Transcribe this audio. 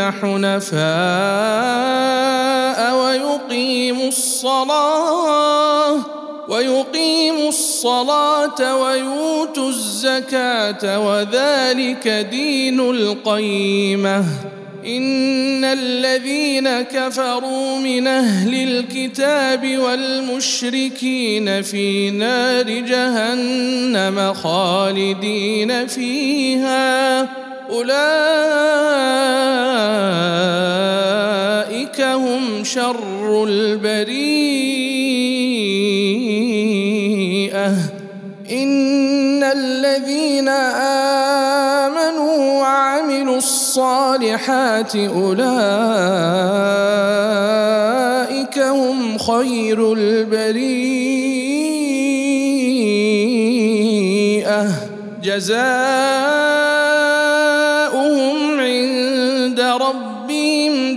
حنفاء ويقيموا الصلاة ويقيموا الصلاة ويؤتوا الزكاة وذلك دين القيمة. إن الذين كفروا من أهل الكتاب والمشركين في نار جهنم خالدين فيها. أولئك شر البريئة. إن الذين آمنوا وعملوا الصالحات أولئك هم خير البريئة. جزاؤهم عند ربهم